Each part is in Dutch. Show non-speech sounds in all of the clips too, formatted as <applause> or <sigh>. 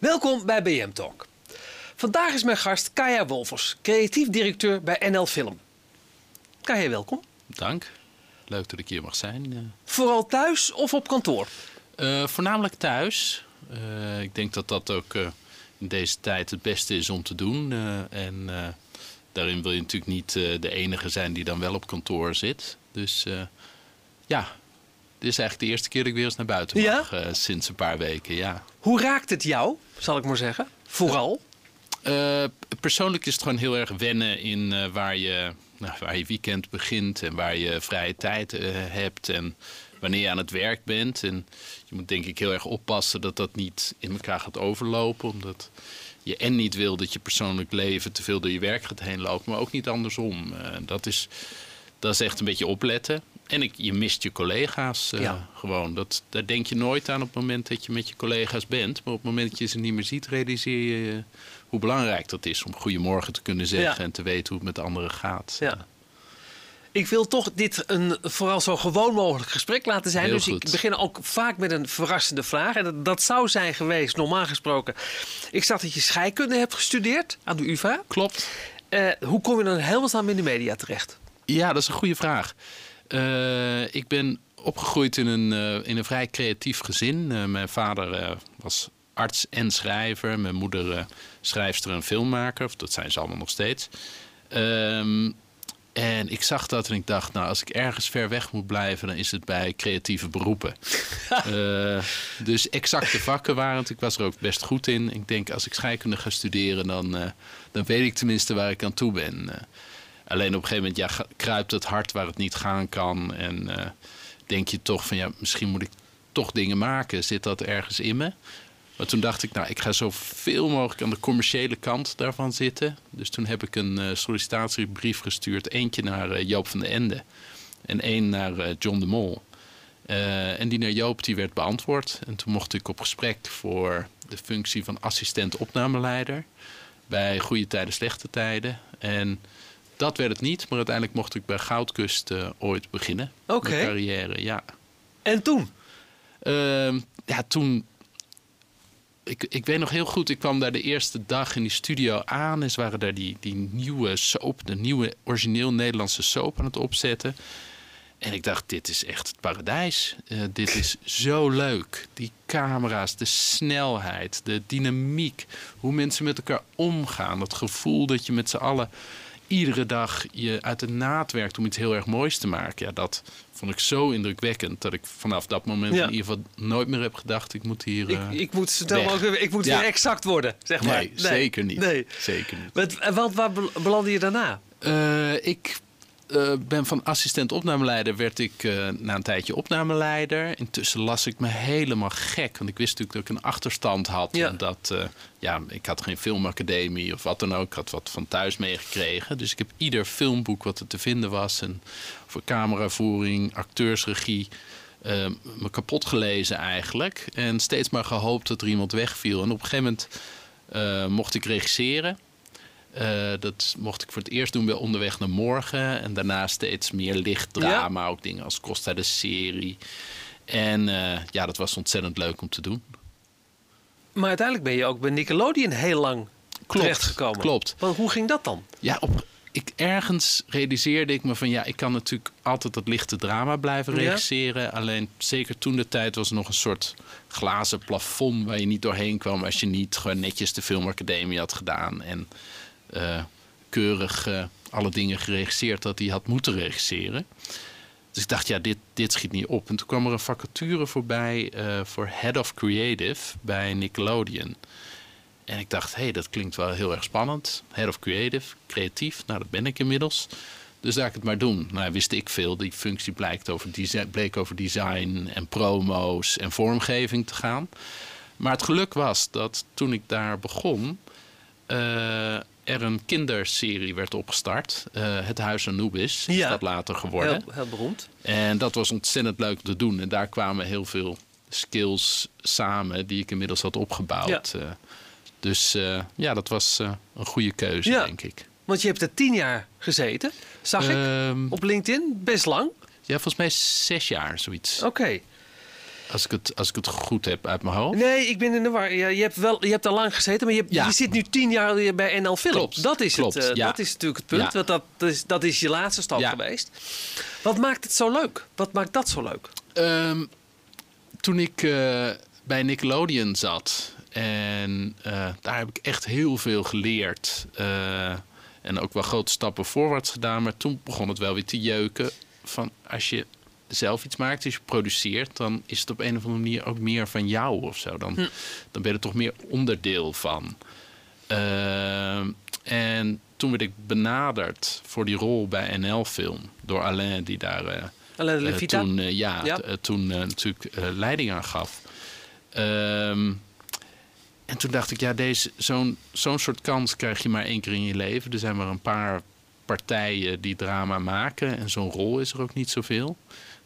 Welkom bij BM Talk. Vandaag is mijn gast Kaya Wolfers, creatief directeur bij NL Film. Kaya, welkom. Dank. Leuk dat ik hier mag zijn. Eh, Vooral thuis of op kantoor? eh, voornamelijk thuis. Eh, ik denk dat dat ook in deze tijd het beste is om te doen. En daarin wil je natuurlijk niet de enige zijn die dan wel op kantoor zit. Dus ja, dit is eigenlijk de eerste keer dat ik weer eens naar buiten mag. eh, sinds een paar weken, ja. Hoe raakt het jou, zal ik maar zeggen? Vooral? Eh, persoonlijk is het gewoon heel erg wennen in eh, waar, je, nou, waar je weekend begint en waar je vrije tijd hebt en wanneer je aan het werk bent. En je moet denk ik heel erg oppassen dat dat niet in elkaar gaat overlopen, omdat je en niet wil dat je persoonlijk leven te veel door je werk gaat heen lopen, maar ook niet andersom. Dat, is, dat is echt een beetje opletten. En ik, je mist je collega's eh, Ja. gewoon. Dat, daar denk je nooit aan op het moment dat je met je collega's bent. Maar op het moment dat je ze niet meer ziet, realiseer je eh, hoe belangrijk dat is om goedemorgen te kunnen zeggen Ja. en te weten hoe het met anderen gaat. Ja. Ik wil toch dit een vooral zo gewoon mogelijk gesprek laten zijn. Heel dus ik begin ook vaak met een verrassende vraag. En dat, dat zou zijn geweest, normaal gesproken. Ik zag dat je scheikunde hebt gestudeerd aan de UvA. Klopt. Eh, hoe kom je dan helemaal in de media terecht? Ja, dat is een goede vraag. Eh, ik ben opgegroeid in een, eh, in een vrij creatief gezin. Eh, mijn vader was arts en schrijver. Mijn moeder schrijfster en filmmaker. Of dat zijn ze allemaal nog steeds. Ehm, en ik zag dat en ik dacht, nou, als ik ergens ver weg moet blijven, dan is het bij creatieve beroepen. <laughs> Dus exacte vakken waren het. Ik was er ook best goed in. Ik denk, als ik scheikunde ga studeren, dan, dan weet ik tenminste waar ik aan toe ben. Alleen op een gegeven moment ja, kruipt het hart waar het niet gaan kan. En eh, denk je toch van, ja, misschien moet ik toch dingen maken. Zit dat ergens in me? Maar toen dacht ik, nou, ik ga zoveel mogelijk aan de commerciële kant daarvan zitten. Dus toen heb ik een eh, sollicitatiebrief gestuurd. Eentje naar eh, Joop van den Ende en één naar John de Mol. En die naar Joop die werd beantwoord. En toen mocht ik op gesprek voor de functie van assistent opnameleider. Bij goede tijden, slechte tijden. En dat werd het niet. Maar uiteindelijk mocht ik bij Goudkust eh, ooit beginnen. Oké. Mijn carrière, ja. En toen? Ehm, ja, toen. Ik, ik weet nog heel goed, ik kwam daar de eerste dag in die studio aan. En ze waren daar die, die nieuwe soap, de nieuwe origineel Nederlandse soap aan het opzetten. En ik dacht, dit is echt het paradijs. Eh, dit is zo leuk. Die camera's, de snelheid, de dynamiek. Hoe mensen met elkaar omgaan. Het gevoel dat je met z'n allen iedere dag je uit de naad werkt om iets heel erg moois te maken. Ja, dat vond ik zo indrukwekkend dat ik vanaf dat moment Ja. in ieder geval nooit meer heb gedacht: ik moet hier. Ik, eh, ik moet, weg. mogelijk- ik moet Ja. weer exact worden, zeg maar. nee, zeker niet. Nee. Zeker niet. Want, en want waar bel- belandde je daarna? Eh, ik eh, ben van assistent opnameleider werd ik eh, na een tijdje opnameleider. Intussen las ik me helemaal gek. Want ik wist natuurlijk dat ik een achterstand had. Ja. En dat, eh, ja, ik had geen filmacademie of wat dan ook. Ik had wat van thuis meegekregen. Dus ik heb ieder filmboek wat er te vinden was. En voor cameravoering, acteursregie. me kapot gelezen eigenlijk. En steeds maar gehoopt dat er iemand wegviel. En op een gegeven moment mocht ik regisseren. Eh, dat mocht ik voor het eerst doen bij Onderweg naar Morgen. En daarna steeds meer licht drama. Ook dingen als Costa de Serie. En eh, ja, dat was ontzettend leuk om te doen. Maar uiteindelijk ben je ook bij Nickelodeon heel lang terechtgekomen. Klopt. Want hoe ging dat dan? Ja, op, ik, ergens realiseerde ik me van ja, ik kan natuurlijk altijd dat lichte drama blijven Ja. regisseren. Alleen zeker toen de tijd was er nog een soort glazen plafond waar je niet doorheen kwam als je niet gewoon netjes de filmacademie had gedaan. En keurig eh, alle dingen geregisseerd dat hij had moeten regisseren. Dus ik dacht, ja, dit, dit schiet niet op. En toen kwam er een vacature voorbij eh, voor Head of Creative bij Nickelodeon. En ik dacht, hé, hey, dat klinkt wel heel erg spannend. Head of Creative, creatief. Nou, dat ben ik inmiddels. Dus daar ik het maar doen. Nou, wist ik veel. Die functie blijkt over bleek over design en promo's en vormgeving te gaan. Maar het geluk was dat toen ik daar begon... eh, er een kinderserie werd opgestart. Eh, het Huis Anubis is Ja. dat later geworden. Heel, heel beroemd. En dat was ontzettend leuk te doen. En daar kwamen heel veel skills samen die ik inmiddels had opgebouwd. Eh, dus eh, ja, dat was een goede keuze, Ja. denk ik. Want je hebt er tien jaar gezeten, zag ik, Ehm, op LinkedIn. Best lang. ja, volgens mij zes jaar, zoiets. Oké. Als ik het, als ik het goed heb uit mijn hoofd. Nee, ik ben in de war. Ja, je hebt wel, je hebt daar lang gezeten, maar je, hebt- Ja. je zit nu tien jaar bij NL Film. Klopt, Dat is klopt, het. eh, ja. Dat is natuurlijk het punt. Want dat, is, dat is je laatste stap geweest. Wat maakt het zo leuk? Wat maakt dat zo leuk? Ehm, toen ik eh, bij Nickelodeon zat en eh, daar heb ik echt heel veel geleerd. en ook wel grote stappen voorwaarts gedaan. Maar toen begon het wel weer te jeuken. Van als je zelf iets maakt, als je produceert, dan is het op een of andere manier ook meer van jou of zo. Dan, dan ben je er toch meer onderdeel van. Ehm, en toen werd ik benaderd voor die rol bij NL Film door Alain, die daar eh, de eh, toen, eh, ja, toen natuurlijk leiding aan gaf. Ehm, en toen dacht ik, ja, deze, zo'n, zo'n soort kans krijg je maar één keer in je leven. Er zijn maar een paar partijen die drama maken. En zo'n rol is er ook niet zoveel.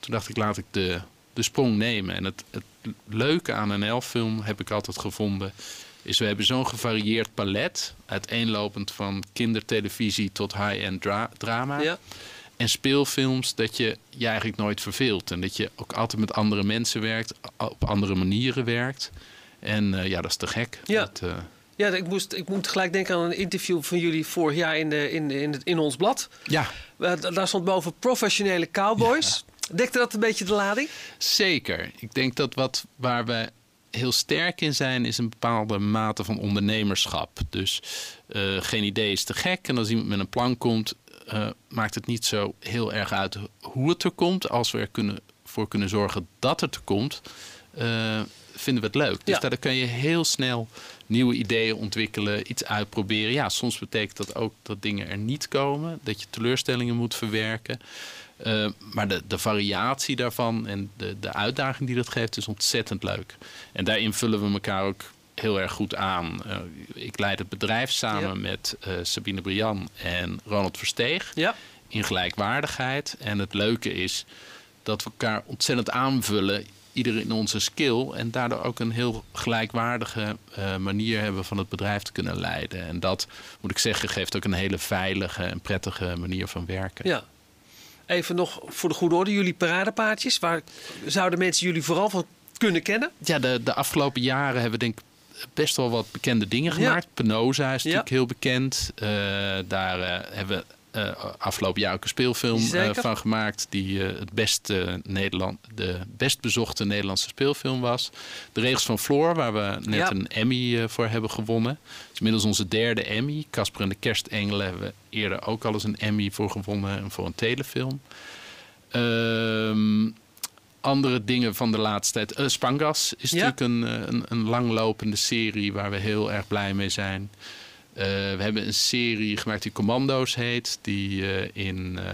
Toen dacht ik, laat ik de, de sprong nemen. En het, het leuke aan een elffilm heb ik altijd gevonden... is we hebben zo'n gevarieerd palet. Uiteenlopend van kindertelevisie tot high-end dra- drama ja. en speelfilms dat je je eigenlijk nooit verveelt. En dat je ook altijd met andere mensen werkt, op andere manieren werkt. En eh, ja, dat is te gek. Ja. Dat, eh, Ja, ik, moest, ik moet gelijk denken aan een interview van jullie vorig jaar in, de, in, in, het, in ons blad. ja, Eh, da- daar stond boven professionele cowboys. Dekte dat een beetje de lading? zeker. Ik denk dat wat waar we heel sterk in zijn, is een bepaalde mate van ondernemerschap. Dus eh, geen idee is te gek. En als iemand met een plan komt, eh, maakt het niet zo heel erg uit hoe het er komt. Als we er kunnen, voor kunnen zorgen dat het er komt, eh, vinden we het leuk. Dus Ja. daar kan je heel snel nieuwe ideeën ontwikkelen, iets uitproberen. Ja, soms betekent dat ook dat dingen er niet komen, dat je teleurstellingen moet verwerken. Eh, maar de, de variatie daarvan en de, de uitdaging die dat geeft is ontzettend leuk. En daarin vullen we elkaar ook heel erg goed aan. Eh, ik leid het bedrijf samen Ja. met eh, Sabine Brian en Ronald Versteeg Ja. in gelijkwaardigheid. En het leuke is dat we elkaar ontzettend aanvullen, ieder in onze skill. En daardoor ook een heel gelijkwaardige manier hebben van het bedrijf te kunnen leiden. En dat, moet ik zeggen, geeft ook een hele veilige en prettige manier van werken. ja. Even nog voor de goede orde, jullie paradepaardjes. Waar zouden mensen jullie vooral van kunnen kennen? Ja, de, de afgelopen jaren hebben we denk ik best wel wat bekende dingen Ja. gemaakt. Penosa is Ja. natuurlijk heel bekend. Eh, daar eh, hebben we eh, afgelopen jaar ook een speelfilm eh, van gemaakt... die eh, het beste Nederland, de best bezochte Nederlandse speelfilm was. De Regels van Floor, waar we net Ja. een Emmy voor hebben gewonnen. Het is inmiddels onze derde Emmy. Casper en de Kerstengelen hebben we eerder ook al eens een Emmy voor gewonnen... en voor een telefilm. Ehm andere dingen van de laatste tijd. Spangas is Ja. natuurlijk een, een, een langlopende serie waar we heel erg blij mee zijn. Eh, we hebben een serie gemaakt die Commando's heet. Die eh, in eh,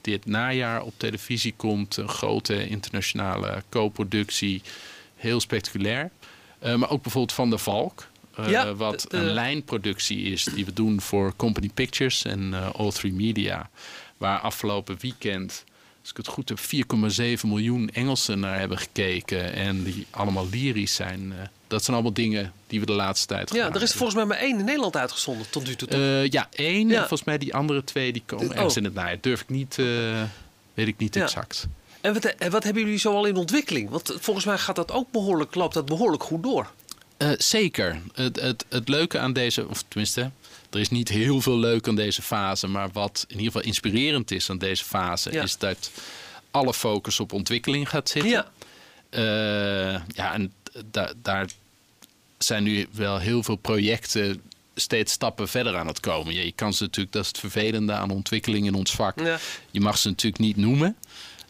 dit najaar op televisie komt. Een grote internationale co-productie. Heel spectaculair. Maar ook bijvoorbeeld Van der Valk. Ja, wat de- de- een lijnproductie is die we doen voor Company Pictures en eh All3 Media. Waar afgelopen weekend, als ik het goed heb, 4,7 miljoen Engelsen naar hebben gekeken. En die allemaal lyrisch zijn. Dat zijn allemaal dingen die we de laatste tijd Ja, gedaan er is volgens mij maar één in Nederland uitgezonden tot nu toe. Eh, ja, één. Ja. En volgens mij die andere twee die komen Oh. ergens in het najaar. Durf ik niet, eh, weet ik niet Ja. exact. En wat, wat hebben jullie zo al in ontwikkeling? Want volgens mij gaat dat ook behoorlijk, loopt dat behoorlijk goed door. Eh, zeker. Het, het, het leuke aan deze, of tenminste, er is niet heel veel leuk aan deze fase. Maar wat in ieder geval inspirerend is aan deze fase, Ja. is dat alle focus op ontwikkeling gaat zitten. Ja, ja, en da- daar zijn nu wel heel veel projecten steeds stappen verder aan het komen. Ja, je kan ze natuurlijk, dat is het vervelende aan ontwikkeling in ons vak. ja. Je mag ze natuurlijk niet noemen.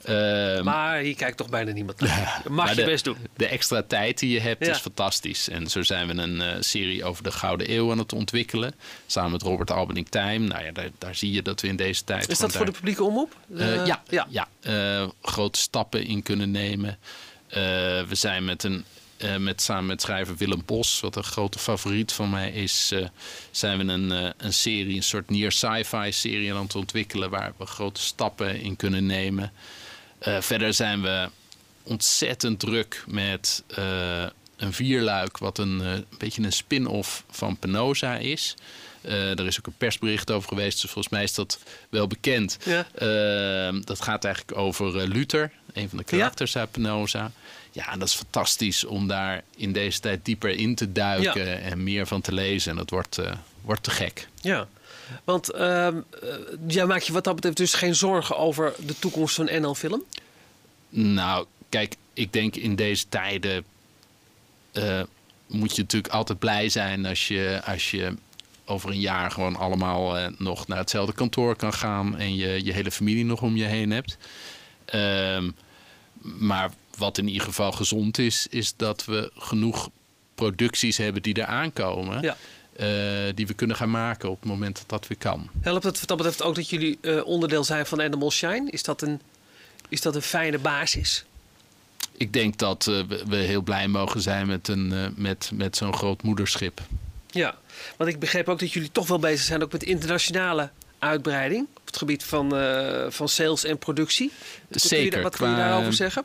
Eh, maar hier kijkt toch bijna niemand naar. <laughs> Dat mag je de, best doen. De extra tijd die je hebt Ja. is fantastisch. En zo zijn we een eh, serie over de Gouden Eeuw aan het ontwikkelen. Samen met Robert Albening Time. Nou ja, daar, daar zie je dat we in deze tijd... Is dat voor de publieke omroep? eh, Eh, ja, ja. ja. grote stappen in kunnen nemen. We zijn met een, eh, met, samen met schrijver Willem Bos, wat een grote favoriet van mij is, eh, zijn we een, eh, een serie, een soort near sci-fi serie aan het ontwikkelen waar we grote stappen in kunnen nemen. Verder zijn we ontzettend druk met een vierluik, wat een, een beetje een spin-off van Penosa is. Uh, er is ook een persbericht over geweest, dus volgens mij is dat wel bekend. Ja. Uh, dat gaat eigenlijk over uh, Luther, een van de karakters uit Penosa. Ja, en dat is fantastisch om daar in deze tijd dieper in te duiken Ja. en meer van te lezen. En dat wordt, eh, wordt te gek. Ja, want ehm, eh, jij maakt je wat dat betreft dus geen zorgen over de toekomst van NL Film? Nou, kijk, ik denk in deze tijden eh, moet je natuurlijk altijd blij zijn als je, als je over een jaar gewoon allemaal eh, nog naar hetzelfde kantoor kan gaan en je je hele familie nog om je heen hebt. Ehm, maar wat in ieder geval gezond is, is dat we genoeg producties hebben die er aankomen. Ja. eh, die we kunnen gaan maken op het moment dat dat weer kan. Helpt het wat dat betreft ook dat jullie eh, onderdeel zijn van Animal Shine? Is dat een, is dat een fijne basis? Ik denk dat we, we heel blij mogen zijn met, een, met, met zo'n groot moederschip. Ja, want ik begreep ook dat jullie toch wel bezig zijn ook met internationale uitbreiding op het gebied van, eh, van sales en productie. Wat kun je, Zeker, wat kun je daarover zeggen?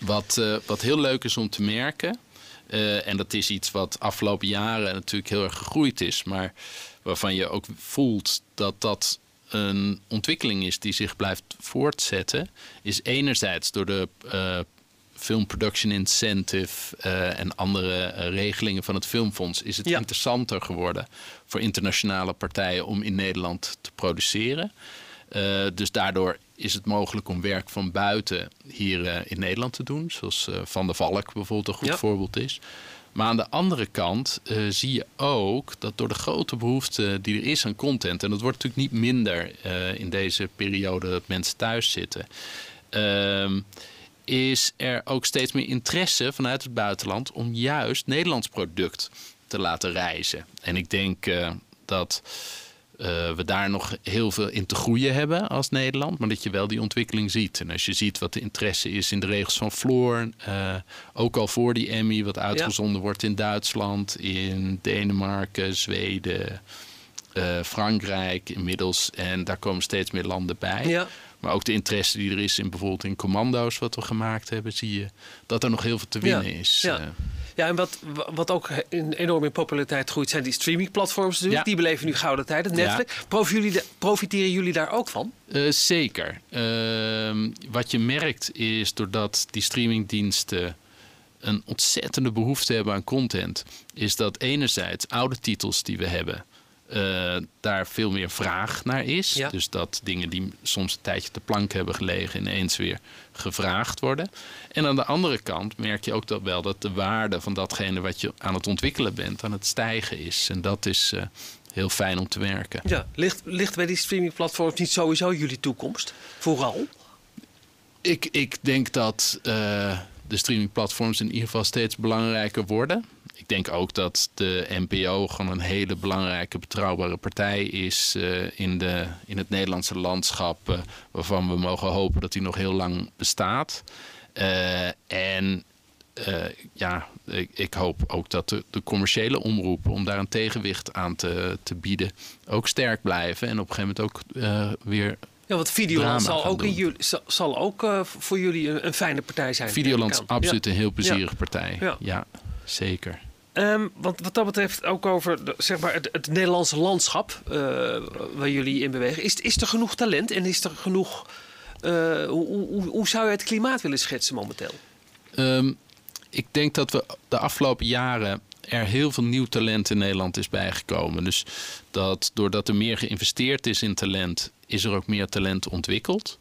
Wat, eh, wat heel leuk is om te merken, eh, en dat is iets wat afgelopen jaren natuurlijk heel erg gegroeid is, maar waarvan je ook voelt dat dat een ontwikkeling is die zich blijft voortzetten, is enerzijds door de Film Production Incentive eh, en andere eh, regelingen van het Filmfonds, is het Ja. interessanter geworden voor internationale partijen om in Nederland te produceren. Eh, dus daardoor is het mogelijk om werk van buiten hier in Nederland te doen. Zoals Van der Valk bijvoorbeeld een goed Ja. voorbeeld is. Maar aan de andere kant zie je ook dat door de grote behoefte die er is aan content... en dat wordt natuurlijk niet minder in deze periode dat mensen thuis zitten... ehm, is er ook steeds meer interesse vanuit het buitenland... om juist Nederlands product te laten reizen. En ik denk eh, dat eh, we daar nog heel veel in te groeien hebben als Nederland. Maar dat je wel die ontwikkeling ziet. En als je ziet wat de interesse is in de regels van Floor. eh, ook al voor die Emmy, wat uitgezonden wordt in Duitsland, in Denemarken, Zweden, Frankrijk inmiddels. En daar komen steeds meer landen bij. Ja. Maar ook de interesse die er is in bijvoorbeeld in commando's wat we gemaakt hebben, zie je dat er nog heel veel te winnen Ja, is. ja. Eh, Ja, en wat, wat ook in, enorm in populariteit groeit, zijn die streamingplatforms natuurlijk. Ja. Die beleven nu gouden tijden. Netflix. Profiteren jullie, da- profiteren jullie daar ook van? Eh, zeker. Ehm, wat je merkt is doordat die streamingdiensten een ontzettende behoefte hebben aan content, is dat enerzijds oude titels die we hebben, eh, daar veel meer vraag naar is. Ja. Dus dat dingen die soms een tijdje te plank hebben gelegen ineens weer gevraagd worden. En aan de andere kant merk je ook dat wel dat de waarde van datgene wat je aan het ontwikkelen bent, aan het stijgen is. En dat is eh, heel fijn om te werken. Ja. Ligt, ligt bij die streamingplatforms niet sowieso jullie toekomst? Vooral? Ik, ik denk dat eh, de streamingplatforms in ieder geval steeds belangrijker worden. Ik denk ook dat de NPO gewoon een hele belangrijke, betrouwbare partij is eh, in, de, in het Nederlandse landschap. eh, waarvan we mogen hopen dat die nog heel lang bestaat. Eh, en ja, ik, ik hoop ook dat de, de commerciële omroepen, om daar een tegenwicht aan te, te bieden, ook sterk blijven. En op een gegeven moment ook weer Ja, want Videoland zal ook, in jullie, zal, ook voor jullie een, een fijne partij zijn. Videoland is absoluut een heel plezierige partij. Ja. Ja, zeker. Ehm, want wat dat betreft ook over de- zeg maar, het, het Nederlandse landschap eh, waar jullie in bewegen. Is, is er genoeg talent en is er genoeg... eh, hoe, hoe, hoe zou je het klimaat willen schetsen momenteel? Ehm, ik denk dat we de afgelopen jaren er heel veel nieuw talent in Nederland is bijgekomen. Dus dat doordat er meer geïnvesteerd is in talent, is er ook meer talent ontwikkeld.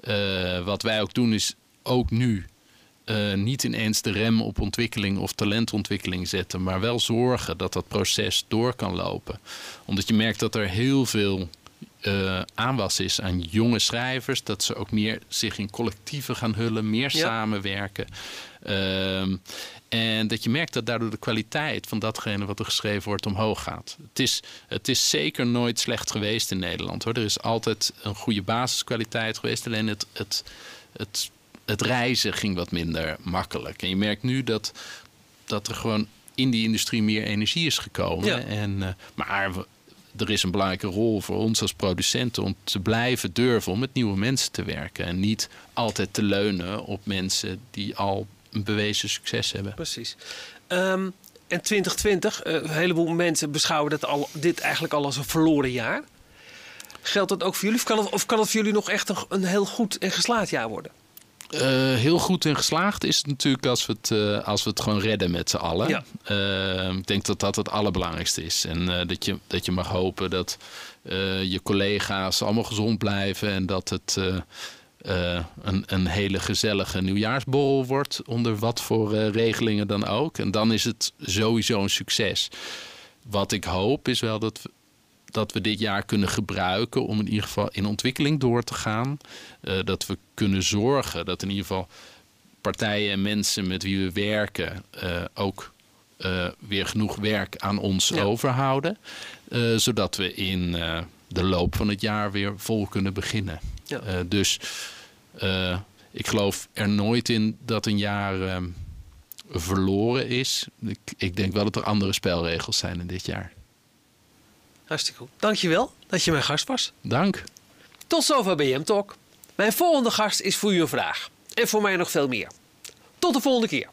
Eh, wat wij ook doen is ook nu eh, niet ineens de rem op ontwikkeling of talentontwikkeling zetten, maar wel zorgen dat dat proces door kan lopen. Omdat je merkt dat er heel veel eh, aanwas is aan jonge schrijvers, dat ze ook meer zich in collectieven gaan hullen, meer Ja. samenwerken. Ehm, en dat je merkt dat daardoor de kwaliteit van datgene wat er geschreven wordt omhoog gaat. Het is, het is zeker nooit slecht geweest in Nederland. Hoor. Er is altijd een goede basiskwaliteit geweest. Alleen het, het, het, het reizen ging wat minder makkelijk. En je merkt nu dat, dat er gewoon in die industrie meer energie is gekomen. Ja. En, eh, maar er is een belangrijke rol voor ons als producenten om te blijven durven om met nieuwe mensen te werken. En niet altijd te leunen op mensen die al een bewezen succes hebben. Precies. Ehm, en 2020, eh, een heleboel mensen beschouwen dat al, dit eigenlijk al als een verloren jaar. Geldt dat ook voor jullie? Of kan het, of kan het voor jullie nog echt een, een heel goed en geslaagd jaar worden? Uh, heel goed en geslaagd is het natuurlijk als we het, uh, als we het gewoon redden met z'n allen. Ja. Uh, ik denk dat dat het allerbelangrijkste is. En dat, je, dat je mag hopen dat je collega's allemaal gezond blijven en dat het een, een hele gezellige nieuwjaarsborrel wordt, onder wat voor regelingen dan ook. En dan is het sowieso een succes. Wat ik hoop is wel dat dat we dit jaar kunnen gebruiken om in ieder geval in ontwikkeling door te gaan. Uh, dat we kunnen zorgen dat in ieder geval partijen en mensen met wie we werken uh, ook uh, weer genoeg werk aan ons ja. overhouden. zodat we in de loop van het jaar weer vol kunnen beginnen. Ja. dus ik geloof er nooit in dat een jaar verloren is. Ik, ik denk wel dat er andere spelregels zijn in dit jaar. Hartstikke goed. Dankjewel dat je mijn gast was. Dank. Tot zover BM Talk. Mijn volgende gast is voor u een vraag. En voor mij nog veel meer. Tot de volgende keer.